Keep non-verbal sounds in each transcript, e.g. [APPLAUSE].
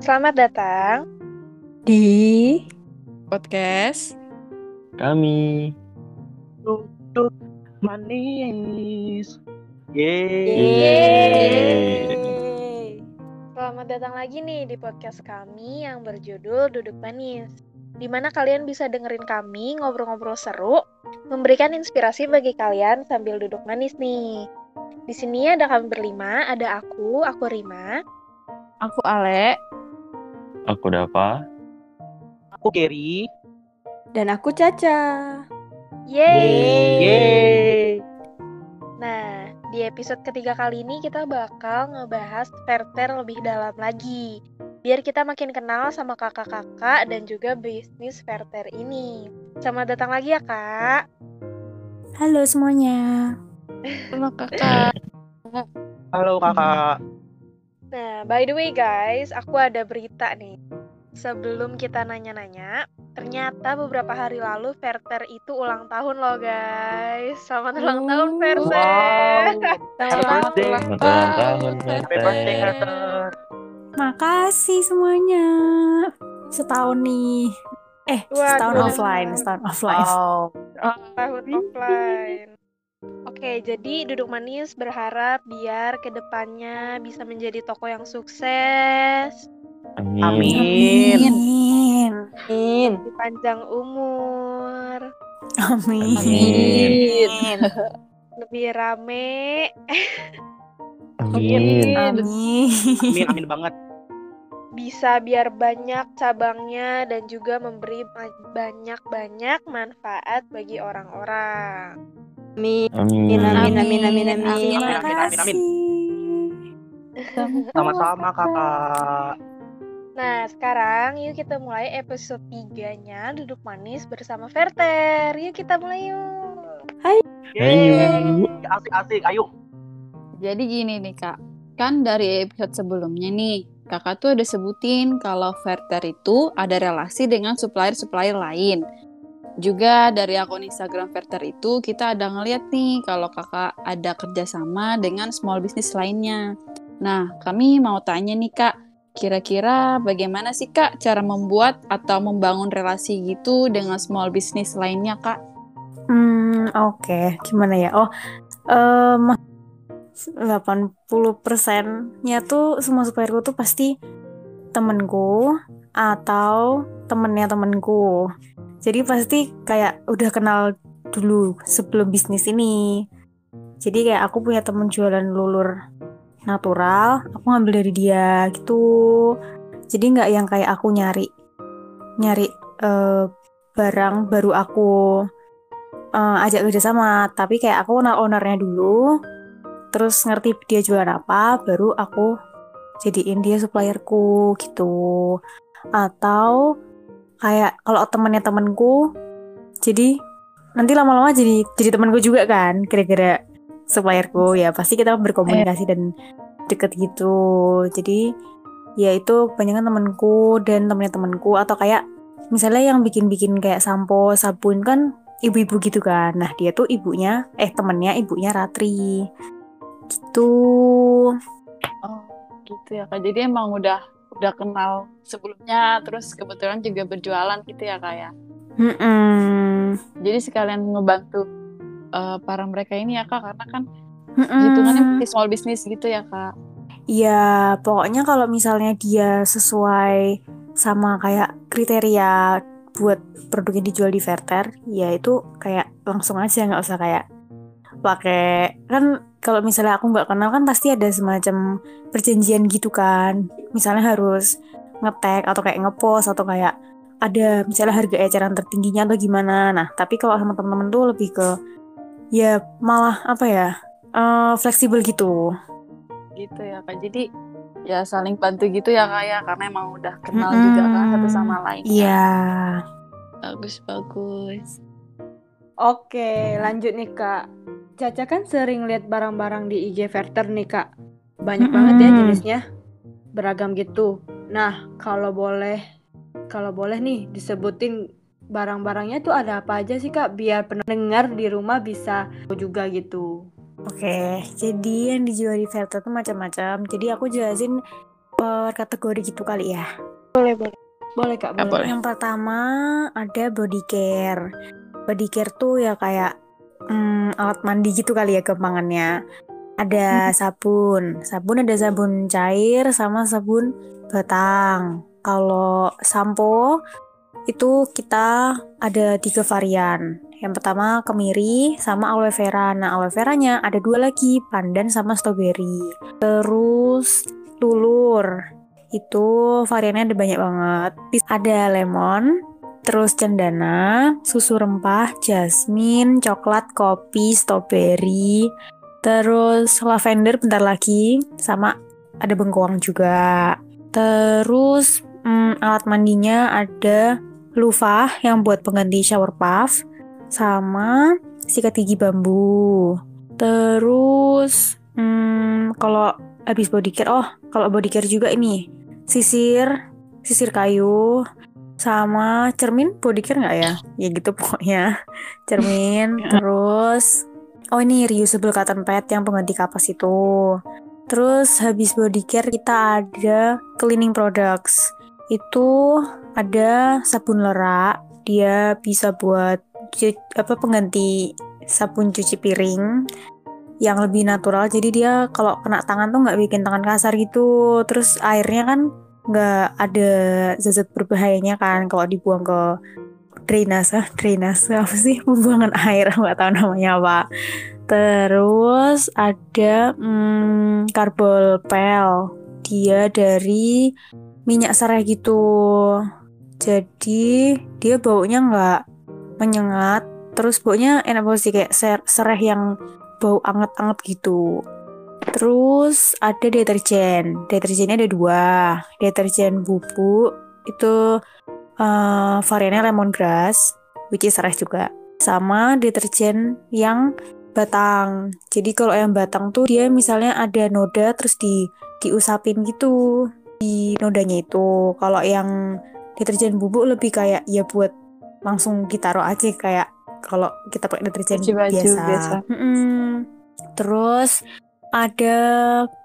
Selamat datang di podcast kami. Duduk manis. Yeay. Yeay. Selamat datang lagi nih di podcast kami yang berjudul Duduk Manis. Di mana kalian bisa dengerin kami ngobrol-ngobrol seru, memberikan inspirasi bagi kalian sambil duduk manis nih. Di sini ada kami berlima, ada aku, aku Rima, aku Ale Aku Dava. Aku Kerry. dan aku Caca. Yeay! Yeay. Nah, di episode ketiga kali ini kita bakal ngebahas Verter lebih dalam lagi. Biar kita makin kenal sama kakak-kakak dan juga bisnis Verter ini. Selamat datang lagi ya, Kak. Halo semuanya. halo kakak Halo kakak. Nah, by the way guys, aku ada berita nih. Sebelum kita nanya-nanya, ternyata beberapa hari lalu Verter itu ulang tahun loh guys. Selamat ulang tahun Oh, [LAUGHS] Verter. Happy birthday. Selamat ulang tahun, Verter. Makasih semuanya. Setahun nih. Eh, Waduh. setahun offline, setahun offline. Wow. tahun offline. Oke, jadi Duduk Manis berharap biar ke depannya bisa menjadi toko yang sukses, Amin. Amin. Amin. Amin di panjang umur, Amin. Amin. lebih rame, Amin. Amin. Amin amin banget. bisa biar banyak cabangnya dan juga memberi banyak-banyak manfaat bagi orang-orang. Amin Amin. Amin, amin, amin, amin. Amin, amin, amin, amin. kasih. Sama-sama kakak. Nah, sekarang yuk kita mulai episode 3-nya Duduk Manis bersama Verter. Yuk kita mulai yuk. Ayo. Asik-asik. Ayo. jadi gini nih kak kan dari episode sebelumnya nih kakak tuh ada sebutin kalau Verter itu ada relasi dengan supplier-supplier lain juga dari akun Instagram Verter itu kita ada ngeliat nih kalau kakak ada kerjasama dengan small business lainnya. Nah, kami mau tanya nih kak, kira-kira bagaimana sih kak cara membuat atau membangun relasi gitu dengan small business lainnya kak? Hmm, oke. Gimana ya? Oh, em 80%-nya tuh semua supplierku tuh pasti temenku atau temennya temenku. Jadi pasti kayak udah kenal dulu sebelum bisnis ini. Jadi kayak aku punya temen jualan lulur natural, aku ngambil dari dia gitu. Jadi nggak yang kayak aku nyari nyari eh, barang baru aku eh, ajak kerja sama, tapi kayak aku kenal ownernya dulu, terus ngerti dia jualan apa, baru aku jadiin dia supplierku gitu. Atau kayak kalau temennya temenku, jadi nanti lama-lama jadi jadi temenku juga kan, kira-kira supplierku ya pasti kita berkomunikasi dan deket gitu. Jadi ya itu banyak temenku dan temennya temenku atau kayak misalnya yang bikin-bikin kayak sampo, sabun kan ibu-ibu gitu kan. Nah, dia tuh ibunya, eh temennya ibunya Ratri. Gitu. Oh, gitu ya kak. Jadi emang udah udah kenal sebelumnya, terus kebetulan juga berjualan gitu ya kak ya. Jadi sekalian ngebantu eh, para mereka ini ya kak, karena kan Mm-mm. hitungannya masih small business gitu ya kak. Ya, pokoknya kalau misalnya dia sesuai sama kayak kriteria buat produk yang dijual di Verter, ya itu kayak langsung aja nggak usah kayak pakai kan kalau misalnya aku nggak kenal kan pasti ada semacam perjanjian gitu kan. Misalnya harus ngetek atau kayak ngepost atau kayak ada misalnya harga eceran tertingginya atau gimana. Nah, tapi kalau sama temen-temen tuh lebih ke ya malah apa ya? eh, fleksibel gitu. Gitu ya kak. Jadi ya saling bantu gitu ya kak ya, karena emang udah kenal juga kan satu sama lain. Iya. Bagus bagus. Oke, lanjut nih Kak. Caca kan sering lihat barang-barang di IG Verter nih Kak. Banyak Mm-mm. banget ya jenisnya. Beragam gitu. Nah, kalau boleh kalau boleh nih disebutin barang-barangnya tuh ada apa aja sih Kak biar pendengar di rumah bisa tahu juga gitu. Oke, jadi yang dijual di Velta tuh macam-macam. Jadi aku jelasin per kategori gitu kali ya. Boleh, boleh. Boleh kak, boleh. boleh. Yang pertama ada body care. Body care tuh ya kayak hmm, alat mandi gitu kali ya gampangannya. Ada sabun, sabun ada sabun cair sama sabun batang. Kalau sampo itu kita ada tiga varian. Yang pertama kemiri sama aloe vera. Nah aloe veranya ada dua lagi, pandan sama strawberry. Terus lulur, itu variannya ada banyak banget. Ada lemon, terus cendana, susu rempah, jasmine, coklat, kopi, strawberry, terus lavender bentar lagi, sama ada bengkoang juga. Terus mm, alat mandinya ada loofah yang buat pengganti shower puff, sama sikat gigi bambu. Terus mm, kalau habis body care, oh kalau body care juga ini sisir, sisir kayu, sama cermin body care nggak ya? Ya gitu pokoknya. [LAUGHS] Cermin, terus oh ini reusable cotton pad yang pengganti kapas itu. Terus habis body care kita ada cleaning products. Itu ada sabun lerak, dia bisa buat apa pengganti sabun cuci piring yang lebih natural jadi dia kalau kena tangan tuh nggak bikin tangan kasar gitu terus airnya kan nggak ada zat berbahayanya kan kalau dibuang ke drainase. Drainase apa sih? [LAUGHS] Pembuangan air nggak tahu namanya apa. Terus ada hmm, karbol pel. Dia dari minyak serai gitu. Jadi dia baunya nggak menyengat. Terus baunya enak banget sih kayak ser- serai yang bau anget-anget gitu. Terus ada deterjen. Deterjennya ada dua. Deterjen bubuk itu eh, variannya lemongrass, which is serai juga. Sama deterjen yang batang. Jadi kalau yang batang tuh dia misalnya ada noda terus di diusapin gitu di nodanya itu. Kalau yang deterjen bubuk lebih kayak ya buat langsung kita taruh aja kayak kalau kita pakai deterjen baju biasa. biasa. Mm-mm. Terus ada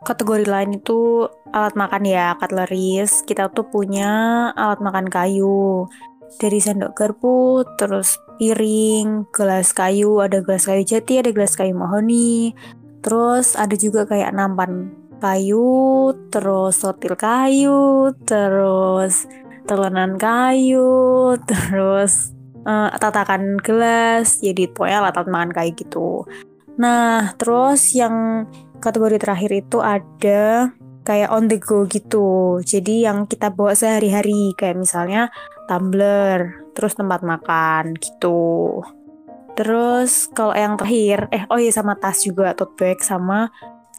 kategori lain itu alat makan ya, cutleries. Kita tuh punya alat makan kayu. Dari sendok garpu, terus piring, gelas kayu, ada gelas kayu jati, ada gelas kayu mahoni. Terus ada juga kayak nampan kayu, terus sotil kayu, terus telenan kayu, [LAUGHS] terus eh, tatakan gelas, jadi pokoknya alat-alat makan kayak gitu. Nah, terus yang kategori terakhir itu ada kayak on the go gitu. Jadi yang kita bawa sehari-hari kayak misalnya tumbler, terus tempat makan gitu. Terus kalau yang terakhir, eh oh iya sama tas juga, tote bag sama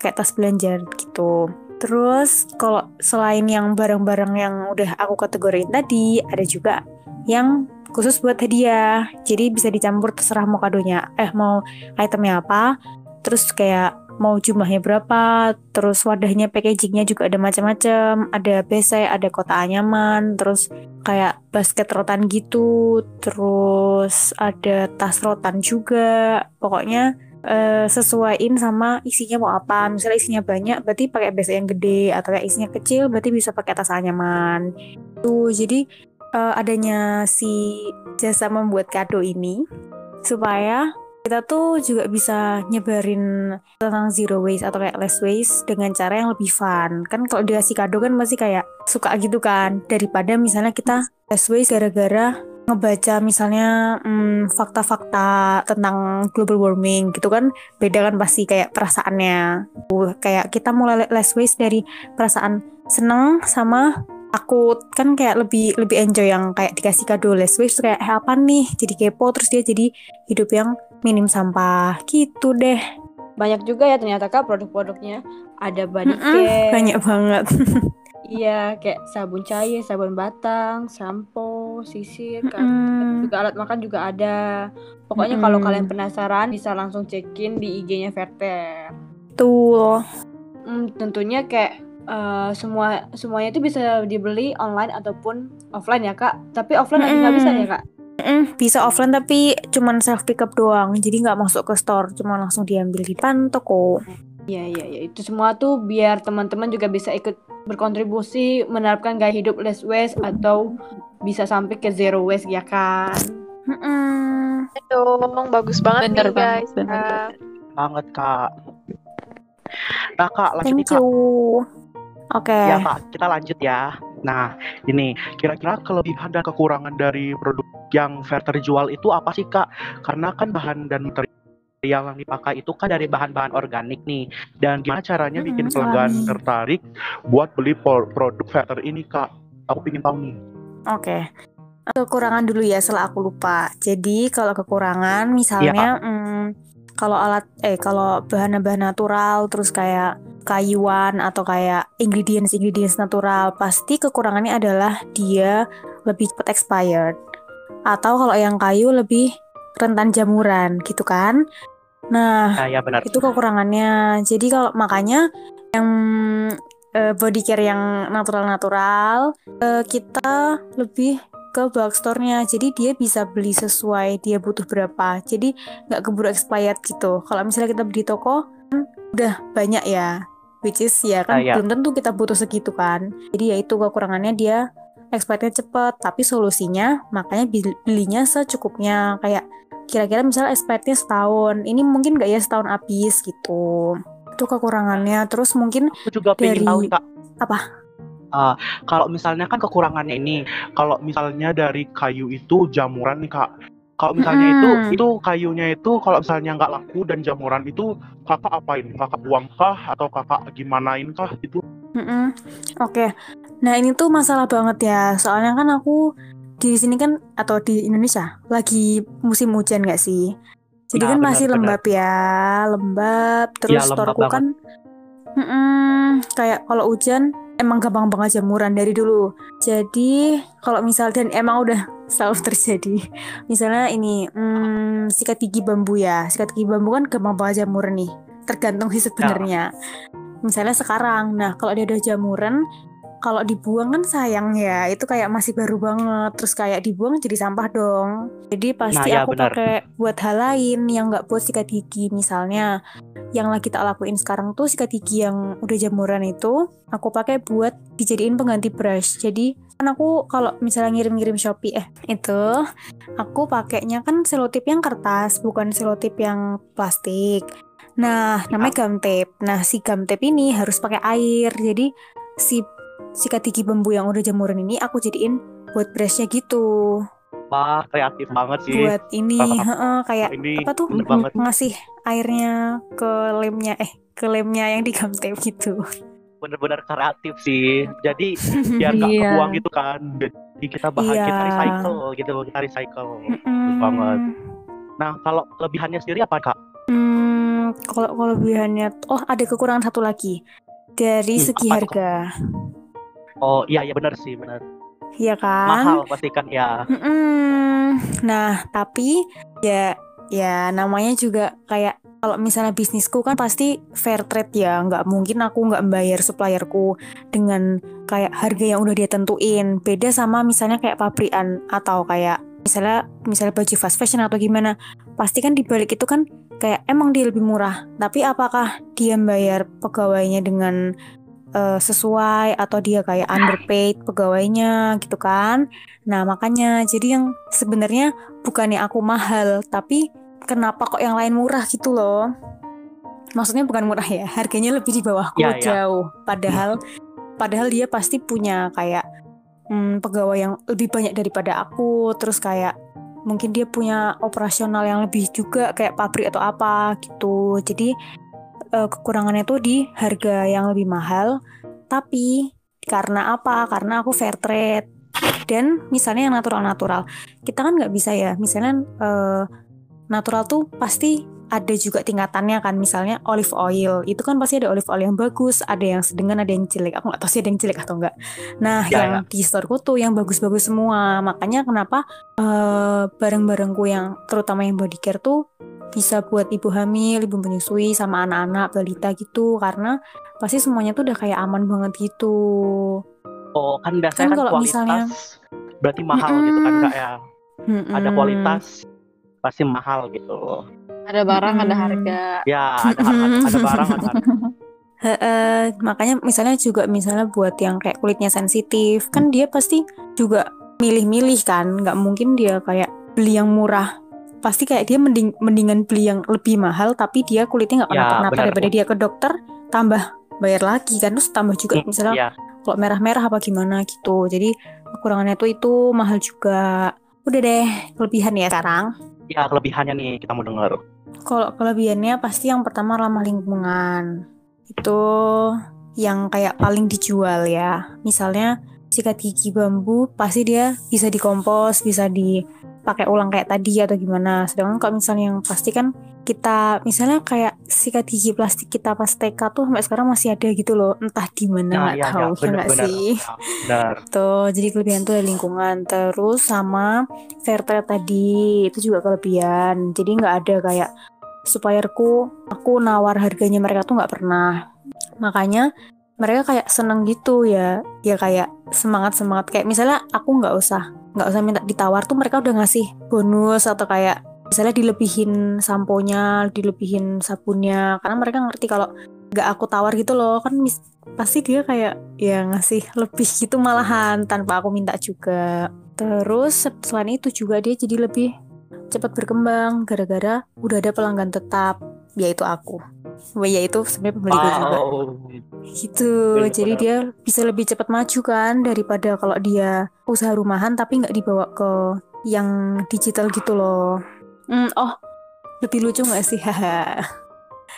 kayak tas belanja gitu. Terus kalau selain yang barang-barang yang udah aku kategoriin tadi, ada juga yang khusus buat hadiah. Jadi bisa dicampur terserah mau kadonya, eh mau itemnya apa. Terus kayak mau jumlahnya berapa, terus wadahnya packagingnya juga ada macam-macam, ada besek, ada kotak anyaman, terus kayak basket rotan gitu, terus ada tas rotan juga. Pokoknya eh, sesuaiin sama isinya mau apa. Misalnya isinya banyak, berarti pakai besek yang gede, atau kayak isinya kecil, berarti bisa pakai tas anyaman. Tuh, jadi eh, adanya si jasa membuat kado ini supaya kita tuh juga bisa nyebarin tentang zero waste atau kayak less waste dengan cara yang lebih fun. Kan kalau dikasih kado kan pasti kayak suka gitu kan. Daripada misalnya kita less waste gara-gara ngebaca misalnya hmm, fakta-fakta tentang global warming gitu kan beda kan pasti kayak perasaannya. Uh, kayak kita mulai less waste dari perasaan seneng sama takut kan kayak lebih lebih enjoy yang kayak dikasih kado less waste kayak "Eh, apa nih jadi kepo terus dia jadi hidup yang minim sampah gitu deh Banyak juga ya ternyata kak produk-produknya. Ada body Mm-mm, care, banyak banget [LAUGHS] iya kayak sabun cair, sabun batang, sampo, sisir, kan. Juga alat makan juga ada. Pokoknya kalau Mm-mm. kalian penasaran bisa langsung check-in di IG-nya Verter. tuh Hmm, tentunya kayak eh, semua semuanya itu bisa dibeli online ataupun offline ya kak. Tapi offline lagi nggak bisa ya kak. Mm, bisa offline tapi cuman self pick up doang jadi nggak masuk ke store cuma langsung diambil di depan toko Iya iya iya itu semua tuh biar teman-teman juga bisa ikut berkontribusi menerapkan gaya hidup less waste atau bisa sampai ke zero waste ya kan. Mm-mm. dong bagus banget Bener nih guys banget, bener Kak. Banget kak. Nah kak lanjut kak. Oke. Ya kak, kita lanjut ya. Nah, ini kira-kira kelebihan dan kekurangan dari produk yang fair terjual itu apa sih kak? Karena kan bahan dan material yang dipakai itu kan dari bahan-bahan organik nih. Dan gimana caranya bikin Mm-mm, pelanggan tertarik buat beli produk fair ini kak? Aku pengen tahu nih. Oke. Kekurangan dulu ya, setelah aku lupa. Jadi kalau kekurangan misalnya hmm, kalau alat eh kalau bahan-bahan natural terus kayak kayuan atau kayak ingredients ingredients natural, pasti kekurangannya adalah dia lebih cepat expired. Atau kalau yang kayu lebih rentan jamuran gitu kan. Nah, Nah, ya benar. itu kekurangannya. Jadi kalau makanya yang eh, body care yang natural-natural eh, kita lebih ke bulk store-nya. Jadi dia bisa beli sesuai dia butuh berapa. Jadi nggak keburu expired gitu. Kalau misalnya kita beli toko kan udah banyak ya. Which is ya kan Ah, ya. belum tentu kita butuh segitu kan. Jadi ya itu kekurangannya dia expirednya cepet. Tapi solusinya makanya belinya secukupnya. Kayak kira-kira misalnya expirednya setahun ini mungkin nggak ya setahun habis gitu itu kekurangannya terus mungkin Aku juga pengen dari- tahu nih kak. apa? Ah, kalau misalnya kan kekurangannya ini, kalau misalnya dari kayu itu jamuran nih kak. Kalau misalnya itu Mm-mm. itu kayunya itu kalau misalnya nggak laku dan jamuran itu kakak apain? Kakak buang kah atau kakak gimanain kah gitu? Mm-mm. oke nah ini tuh masalah banget ya soalnya kan aku di sini kan atau di Indonesia lagi musim hujan nggak sih jadi Nah, kan benar, masih benar. lembab ya lembab terus Ya, lembab storku kan Mm-mm, kayak kalau hujan emang gampang banget jamuran dari dulu. Jadi kalau misal dan emang udah selalu [LAUGHS] terjadi misalnya ini hmm, sikat gigi bambu ya. Sikat gigi bambu kan gampang banget jamuran nih tergantung sih sebenarnya. Misalnya sekarang nah kalau dia udah jamuran kalau dibuang kan sayang ya itu kayak masih baru banget terus kayak dibuang jadi sampah dong. Jadi pasti Nah, ya, aku pakai buat hal lain yang nggak buat sikat gigi. Misalnya yang lagi tak lakuin sekarang tuh sikat gigi yang udah jamuran itu aku pakai buat dijadiin pengganti brush. Jadi kan aku kalau misalnya ngirim-ngirim Shopee eh itu aku pakainya kan selotip yang kertas bukan selotip yang plastik. Nah namanya gum tape nah si gum tape ini harus pakai air. Jadi si sikat gigi bambu yang udah jamuran ini aku jadiin buat brushnya gitu Wah kreatif banget sih. buat ini heeh, kayak Ini apa tuh banget. ngasih airnya ke lemnya eh ke lemnya yang di gum tape gitu Bener-bener kreatif sih. Jadi [LAUGHS] biar nggak Iya. kebuang gitu kan. Jadi kita bahan Iya. kita recycle gitu, kita recycle. Mm-mm. banget. Nah kalau kelebihannya sendiri apa kak? Hmm, kalau kelebihannya, oh ada kekurangan satu lagi dari Hmm, segi tuh? Oh iya iya benar sih benar. ya kan? Mahal pasti kan ya. Mm-mm. Nah, tapi ya ya namanya juga kayak kalau misalnya bisnisku kan pasti fair trade ya, nggak mungkin aku nggak bayar supplierku dengan kayak harga yang udah dia tentuin. Beda sama misalnya kayak pabrikan atau kayak misalnya misalnya baju fast fashion atau gimana, pasti kan dibalik itu kan kayak emang dia lebih murah. Tapi apakah dia bayar pegawainya dengan eh, sesuai atau dia kayak underpaid pegawainya gitu kan? Nah, makanya jadi yang sebenarnya bukannya aku mahal, tapi kenapa kok yang lain murah gitu loh. Maksudnya bukan murah ya, harganya lebih di bawahku Ya, ya. jauh. Padahal padahal dia pasti punya kayak hmm, pegawai yang lebih banyak daripada aku, terus kayak mungkin dia punya operasional yang lebih juga kayak pabrik atau apa gitu. Jadi eh, kekurangannya tuh di harga yang lebih mahal, tapi karena apa? Karena aku fair trade. Dan misalnya yang natural-natural. Kita kan nggak bisa ya. Misalnya eh, natural tuh pasti ada juga tingkatannya kan. Misalnya olive oil. Itu kan pasti ada olive oil yang bagus ada yang sedengan ada yang jelek. Aku nggak tahu sih ada yang jelek atau enggak nah Ya, yang di storeku tuh yang bagus-bagus semua. Makanya kenapa eh, barang-barangku yang terutama yang body care tuh bisa buat ibu hamil, ibu menyusui sama anak-anak balita gitu karena pasti semuanya tuh udah kayak aman banget gitu. Oh kan biasanya Kan kan, kalau kualitas misalnya- berarti mahal gitu kan kak ya. Ada Mm-mm. kualitas pasti mahal gitu. Ada barang, ada Mm-mm. harga. Ya ada har- ada, ada barang ada harga. [LAUGHS] Heeh, makanya misalnya juga misalnya buat yang kayak kulitnya sensitif kan dia pasti juga milih-milih kan nggak mungkin dia kayak beli yang murah pasti kayak dia mending mendingan beli yang lebih mahal tapi dia kulitnya nggak Ya, kenapa-napa benar. daripada dia ke dokter tambah bayar lagi kan terus tambah juga misalnya Iya. kalau merah-merah apa gimana gitu jadi kekurangannya tuh itu mahal juga udah deh kelebihan ya sekarang Ya kelebihannya nih kita mau denger. kalau kelebihannya pasti yang pertama ramah lingkungan. Itu yang kayak paling dijual ya. Misalnya sikat gigi bambu pasti dia bisa dikompos, bisa dipakai ulang kayak tadi atau gimana. Sedangkan kalau misalnya yang plastik kan kita misalnya kayak sikat gigi plastik kita pas TK tuh sampai sekarang masih ada gitu loh. Entah di mana Nah, nggak iya, tahu iya, ya nggak benar-benar. sih. Benar. Tuh, jadi kelebihan tuh ada lingkungan. Terus sama fair trade tadi, itu juga kelebihan. Jadi nggak ada kayak supplierku, aku nawar harganya mereka tuh nggak pernah. Makanya mereka kayak seneng gitu ya, ya kayak semangat semangat kayak misalnya aku nggak usah nggak usah minta ditawar tuh mereka udah ngasih bonus atau kayak misalnya dilebihin samponya, dilebihin sabunnya, karena mereka ngerti kalau nggak aku tawar gitu loh. Kan mis- pasti dia kayak ya ngasih lebih gitu malahan tanpa aku minta juga. Terus selain itu juga dia jadi lebih cepat berkembang gara-gara udah ada pelanggan tetap yaitu aku. Wah, yaitu sebenarnya pembeliku juga. Wow. gitu. Bener, jadi dia bisa lebih cepat maju kan daripada kalau dia usaha rumahan tapi nggak dibawa ke yang digital gitu loh. Hmm, oh. Lebih lucu nggak sih? [LAUGHS] Haha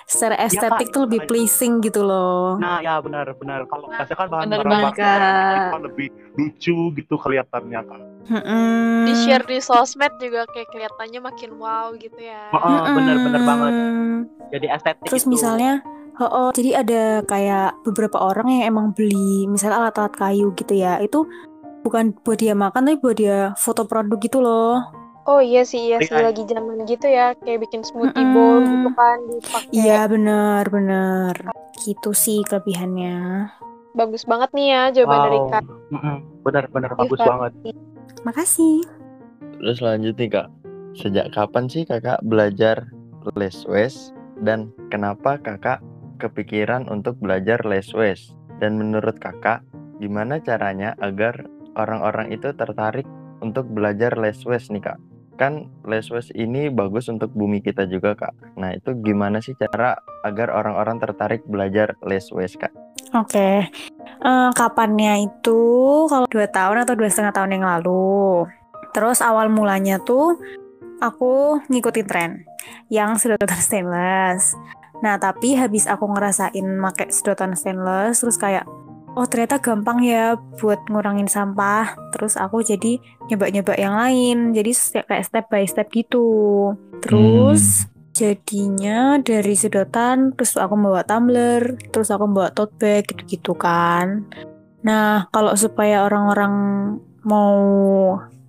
secara estetik Kak. tuh lebih pleasing gitu loh Nah ya benar-benar kalau biasanya kan bahan Bener Kak. kan lebih lucu gitu kelihatannya kan. Mm-mm. Di share di sosmed juga kayak kelihatannya makin wow gitu ya. Heeh, Mm-mm. bener-bener banget. Jadi estetik Terus gitu. misalnya, oh, oh, jadi ada kayak beberapa orang yang emang beli misalnya alat-alat kayu gitu ya, itu bukan buat dia makan tapi buat dia foto produk gitu loh. Oh iya sih, iya sih Iya. lagi zaman gitu ya, kayak bikin smoothie Mm-mm. bowl gitu kan dipakai. Iya bener-bener. Gitu sih kelebihannya. Bagus banget nih ya jawaban dari Wow. Kak. Mm-mm, Bener-bener Iya, bagus Kak. banget. Makasih. Terus lanjut nih kak, sejak kapan sih kakak belajar les wes dan kenapa kakak kepikiran untuk belajar les wes? Dan menurut kakak, gimana caranya agar orang-orang itu tertarik untuk belajar les wes nih kak? Kan les wes ini bagus untuk bumi kita juga kak. Nah itu gimana sih cara agar orang-orang tertarik belajar les wes kak? Oke. Eh, kapannya itu kalau dua tahun atau dua setengah tahun yang lalu. Terus awal mulanya tuh aku ngikutin tren yang sedotan stainless. Nah tapi habis aku ngerasain pakai sedotan stainless, terus kayak oh ternyata gampang ya buat ngurangin sampah. Terus aku jadi nyoba-nyoba yang lain. Jadi se- kayak step by step gitu. Terus jadinya dari sedotan terus aku bawa tumbler terus aku bawa tote bag gitu-gitu kan nah kalau supaya orang-orang mau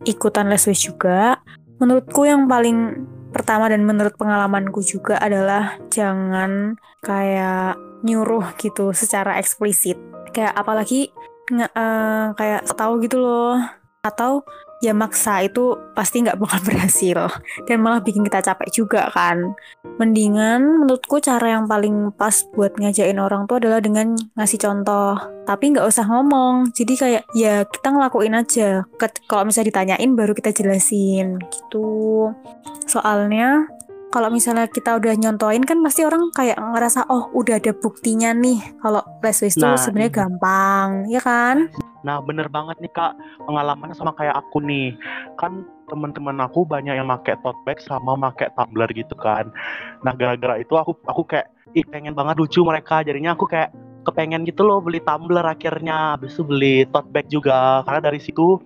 ikutan les wes juga menurutku yang paling pertama dan menurut pengalamanku juga adalah jangan kayak nyuruh gitu secara eksplisit kayak apalagi nge- eh, kayak tahu gitu loh. Atau ya maksa itu pasti nggak bakal [LAUGHS] berhasil. Dan malah bikin kita capek juga kan. Mendingan menurutku cara yang paling pas buat ngajakin orang tuh adalah dengan ngasih contoh. Tapi nggak usah ngomong. Jadi kayak ya kita ngelakuin aja. Kalau misalnya ditanyain baru kita jelasin. Gitu. Soalnya kalau misalnya kita udah nyontoin kan pasti orang kayak ngerasa oh udah ada buktinya nih. Kalau les wes itu Nah, sebenarnya iya. gampang ya kan? Nah bener banget nih kak pengalamannya sama kayak aku nih. Kan teman-teman aku banyak yang pakai tote bag sama pakai tumbler gitu kan. Nah gara-gara itu aku aku kayak ih pengen banget lucu mereka. Jadinya aku kayak kepengen gitu loh beli tumbler akhirnya. Habis itu beli tote bag juga. Karena dari situ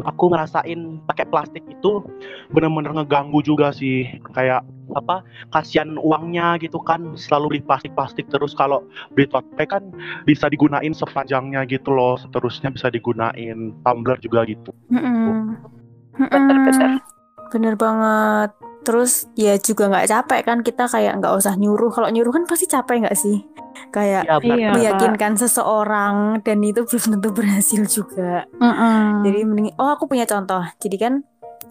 aku ngerasain pakai plastik itu bener-bener ngeganggu juga sih. Kayak apa kasihan uangnya gitu kan selalu beli plastik-plastik terus. Kalau beli tote bag kan bisa digunain sepanjangnya gitu loh seterusnya bisa digunain tumbler juga gitu. Bener-bener. Bener banget. Terus ya juga nggak capek kan kita kayak nggak usah nyuruh. Kalau nyuruh kan pasti capek nggak sih? Kayak ya Iya. Meyakinkan seseorang dan itu belum tentu berhasil juga. Mm-mm. jadi mending oh aku punya contoh. Jadi kan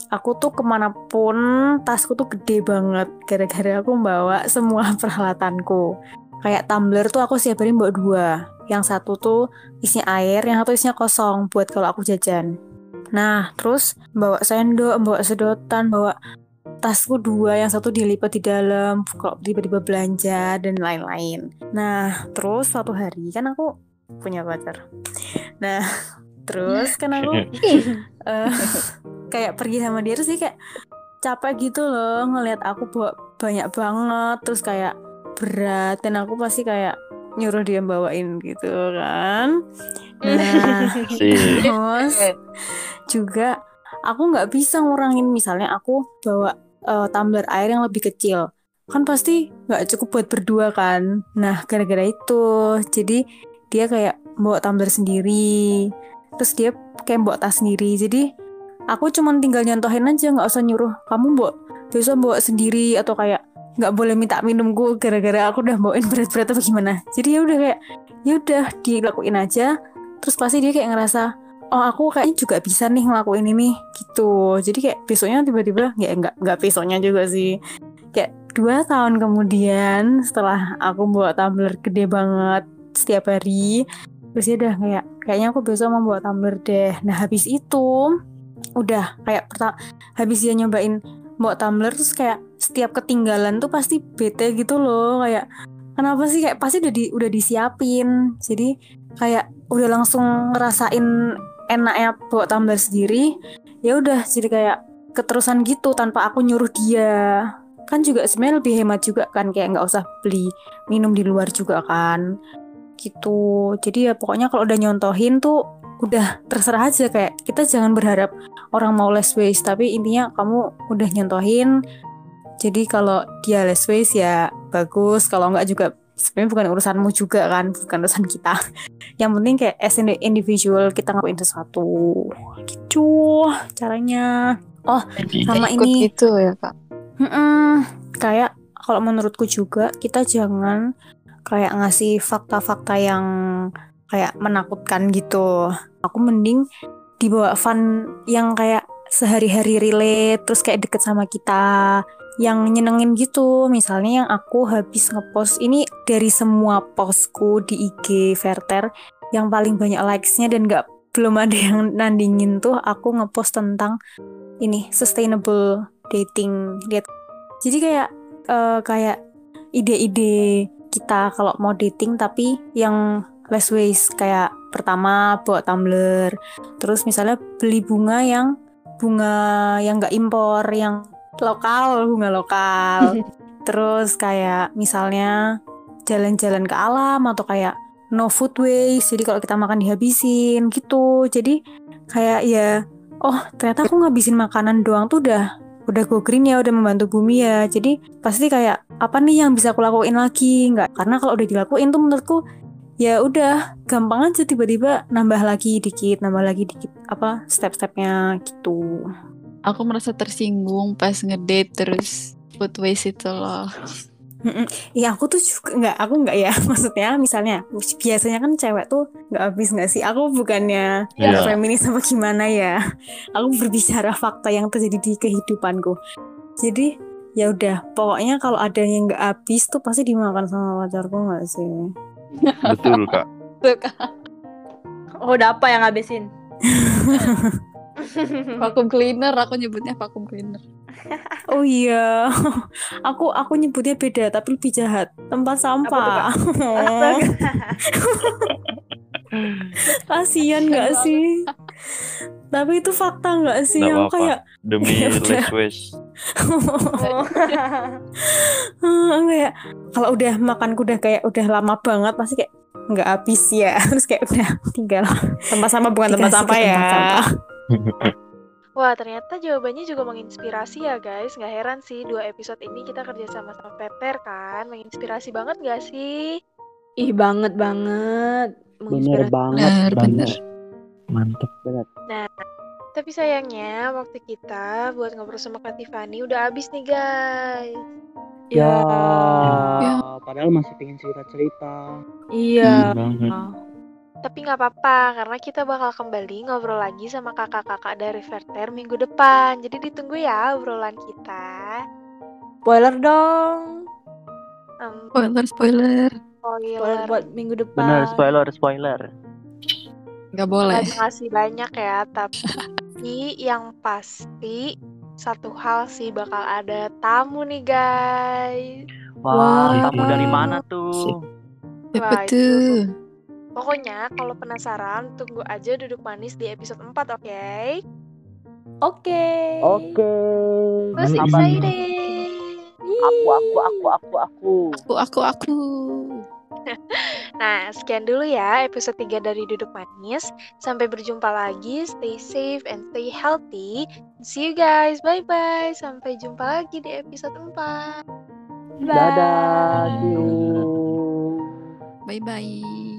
aku tuh ke mana pun tasku tuh gede banget gara-gara aku bawa semua [LAUGHS] peralatanku kayak tumbler tuh aku setiap hari bawa dua. Yang satu tuh isinya air, yang satu isinya kosong buat kalau aku jajan. Nah, terus bawa sendok, bawa sedotan, bawa tasku dua, yang satu dilipat di dalam kalau tiba-tiba belanja dan lain-lain. Nah, terus suatu hari kan aku punya pacar. Nah, [LAUGHS] terus kan aku [LAUGHS] eh, kayak pergi sama dia terus dia kayak capek gitu loh ngelihat aku bawa banyak banget terus kayak berat dan aku pasti kayak nyuruh dia bawain gitu kan nah [LAUGHS] Sih. terus juga aku nggak bisa ngurangin misalnya aku bawa eh, tumbler air yang lebih kecil kan pasti nggak cukup buat berdua kan nah gara-gara itu jadi dia kayak bawa tumbler sendiri terus dia kayak bawa tas sendiri jadi aku cuman tinggal nyontohin aja nggak usah nyuruh. Kamu bawa besok bawa sendiri atau kayak nggak boleh minta minumku gara-gara aku udah bawain berat-berat apa gimana. Jadi ya udah kayak ya udah dilakuin aja. Terus pasti dia kayak ngerasa oh aku kayaknya juga bisa nih ngelakuin ini gitu. Jadi kayak besoknya tiba-tiba ya nggak nggak besoknya juga sih. Kayak dua tahun kemudian setelah aku bawa tumbler gede banget setiap hari terus dia udah kayak kayaknya aku besok mau bawa tumbler deh. Nah habis itu udah kayak pertama habis dia nyobain bawa tumbler terus kayak setiap ketinggalan tuh pasti bete gitu loh kayak kenapa sih? Kayak pasti udah di udah disiapin. Jadi kayak udah langsung ngerasain enaknya bawa tumbler sendiri ya udah jadi kayak keterusan gitu tanpa aku nyuruh dia. Kan juga sebenarnya lebih hemat juga kan kayak nggak usah beli minum di luar juga kan gitu. Jadi ya pokoknya kalau udah nyontohin tuh udah terserah aja kayak kita jangan berharap orang mau less waste tapi intinya kamu udah nyontohin jadi kalau dia less waste ya bagus kalau nggak juga sebenarnya bukan urusanmu juga kan bukan urusan kita. [LAUGHS] Yang penting kayak as an individual kita ngapain sesuatu. Gitu caranya. Oh sama Ikut ini. Gitu ya kak? Mm-mm. kayak kalau menurutku juga kita jangan kayak ngasih fakta-fakta yang kayak menakutkan gitu. Aku mending dibawa fun yang kayak sehari-hari relate terus kayak deket sama kita yang nyenengin gitu. Misalnya yang aku habis ngepost ini dari semua postku di IG Verter yang paling banyak likesnya dan nggak belum ada yang nandingin tuh aku ngepost tentang ini sustainable dating. Lihat. Jadi kayak eh, kayak ide-ide kita kalau mau dating tapi yang less waste kayak pertama bawa tumbler. Terus misalnya beli bunga yang bunga yang nggak impor yang lokal bunga lokal. [LAUGHS] Terus kayak misalnya jalan-jalan ke alam atau kayak no food waste jadi kalau kita makan dihabisin gitu. Jadi kayak ya oh ternyata aku ngabisin makanan doang tuh udah udah go green ya udah membantu bumi ya. Jadi pasti kayak apa nih yang bisa aku lakuin lagi? Nggak karena kalau udah dilakuin tuh menurutku ya udah gampang aja tiba-tiba nambah lagi dikit nambah lagi dikit apa step-stepnya gitu. Aku merasa tersinggung pas ngedate terus food waste itu loh. Iya aku tuh juga nggak aku nggak ya. [LAUGHS] Maksudnya misalnya biasanya kan cewek tuh nggak habis nggak sih? Aku bukannya Iya. feminis apa gimana ya? Aku berbicara fakta yang terjadi di kehidupanku. Jadi ya udah. Pokoknya kalau ada yang nggak habis tuh pasti dimakan sama pacarku nggak sih Betul kak. Tuh, Kak. Oh, udah apa yang ngabisin? [LAUGHS] vacuum cleaner aku nyebutnya vacuum cleaner. [LAUGHS] Oh iya. Aku aku nyebutnya beda tapi lebih jahat. Tempat sampah. [LAUGHS] Kasian nggak sih tapi itu fakta nggak sih apa-apa. kayak Demi Ya udah. less waste. Hmm, kayak kalau udah makanku udah kayak udah lama banget pasti kayak nggak habis ya [LAUGHS] terus kayak udah tinggal tempat sampah bukan tempat sampah ya tempat sampah. [LAUGHS] Wah, ternyata jawabannya juga menginspirasi ya guys. Nggak heran sih, dua episode ini kita kerja sama sama Peter kan. Menginspirasi banget nggak sih? Ih, banget banget. Bener Menginspirasi. banget, Mantep banget. Tapi sayangnya waktu kita buat ngobrol sama Kak Tiffany udah habis nih guys. Ya, Ya. padahal masih pengen cerita-cerita. Iya. banget. Tapi nggak apa-apa, karena kita bakal kembali ngobrol lagi sama kakak-kakak dari Verter minggu depan. Jadi ditunggu ya obrolan kita. Spoiler dong. Em, spoiler spoiler Spoiler Spoiler. buat minggu depan. Bener, spoiler, spoiler. Nggak boleh. Terima kasih banyak ya, tapi yang pasti satu hal sih bakal ada tamu nih guys. Wah, Wah. tamu dari mana tuh? Siapa tuh? Pokoknya kalau penasaran tunggu aja duduk manis di episode 4 oke? Oke. Oke. Terus Sabar. excited. Aku, aku, aku, aku, aku. Aku, aku, aku. Nah, sekian dulu ya episode 3 dari Duduk Manis. Sampai berjumpa lagi. Stay safe and stay healthy. See you guys. Bye-bye. Sampai jumpa lagi di episode 4. Bye. Dadah. Bye-bye.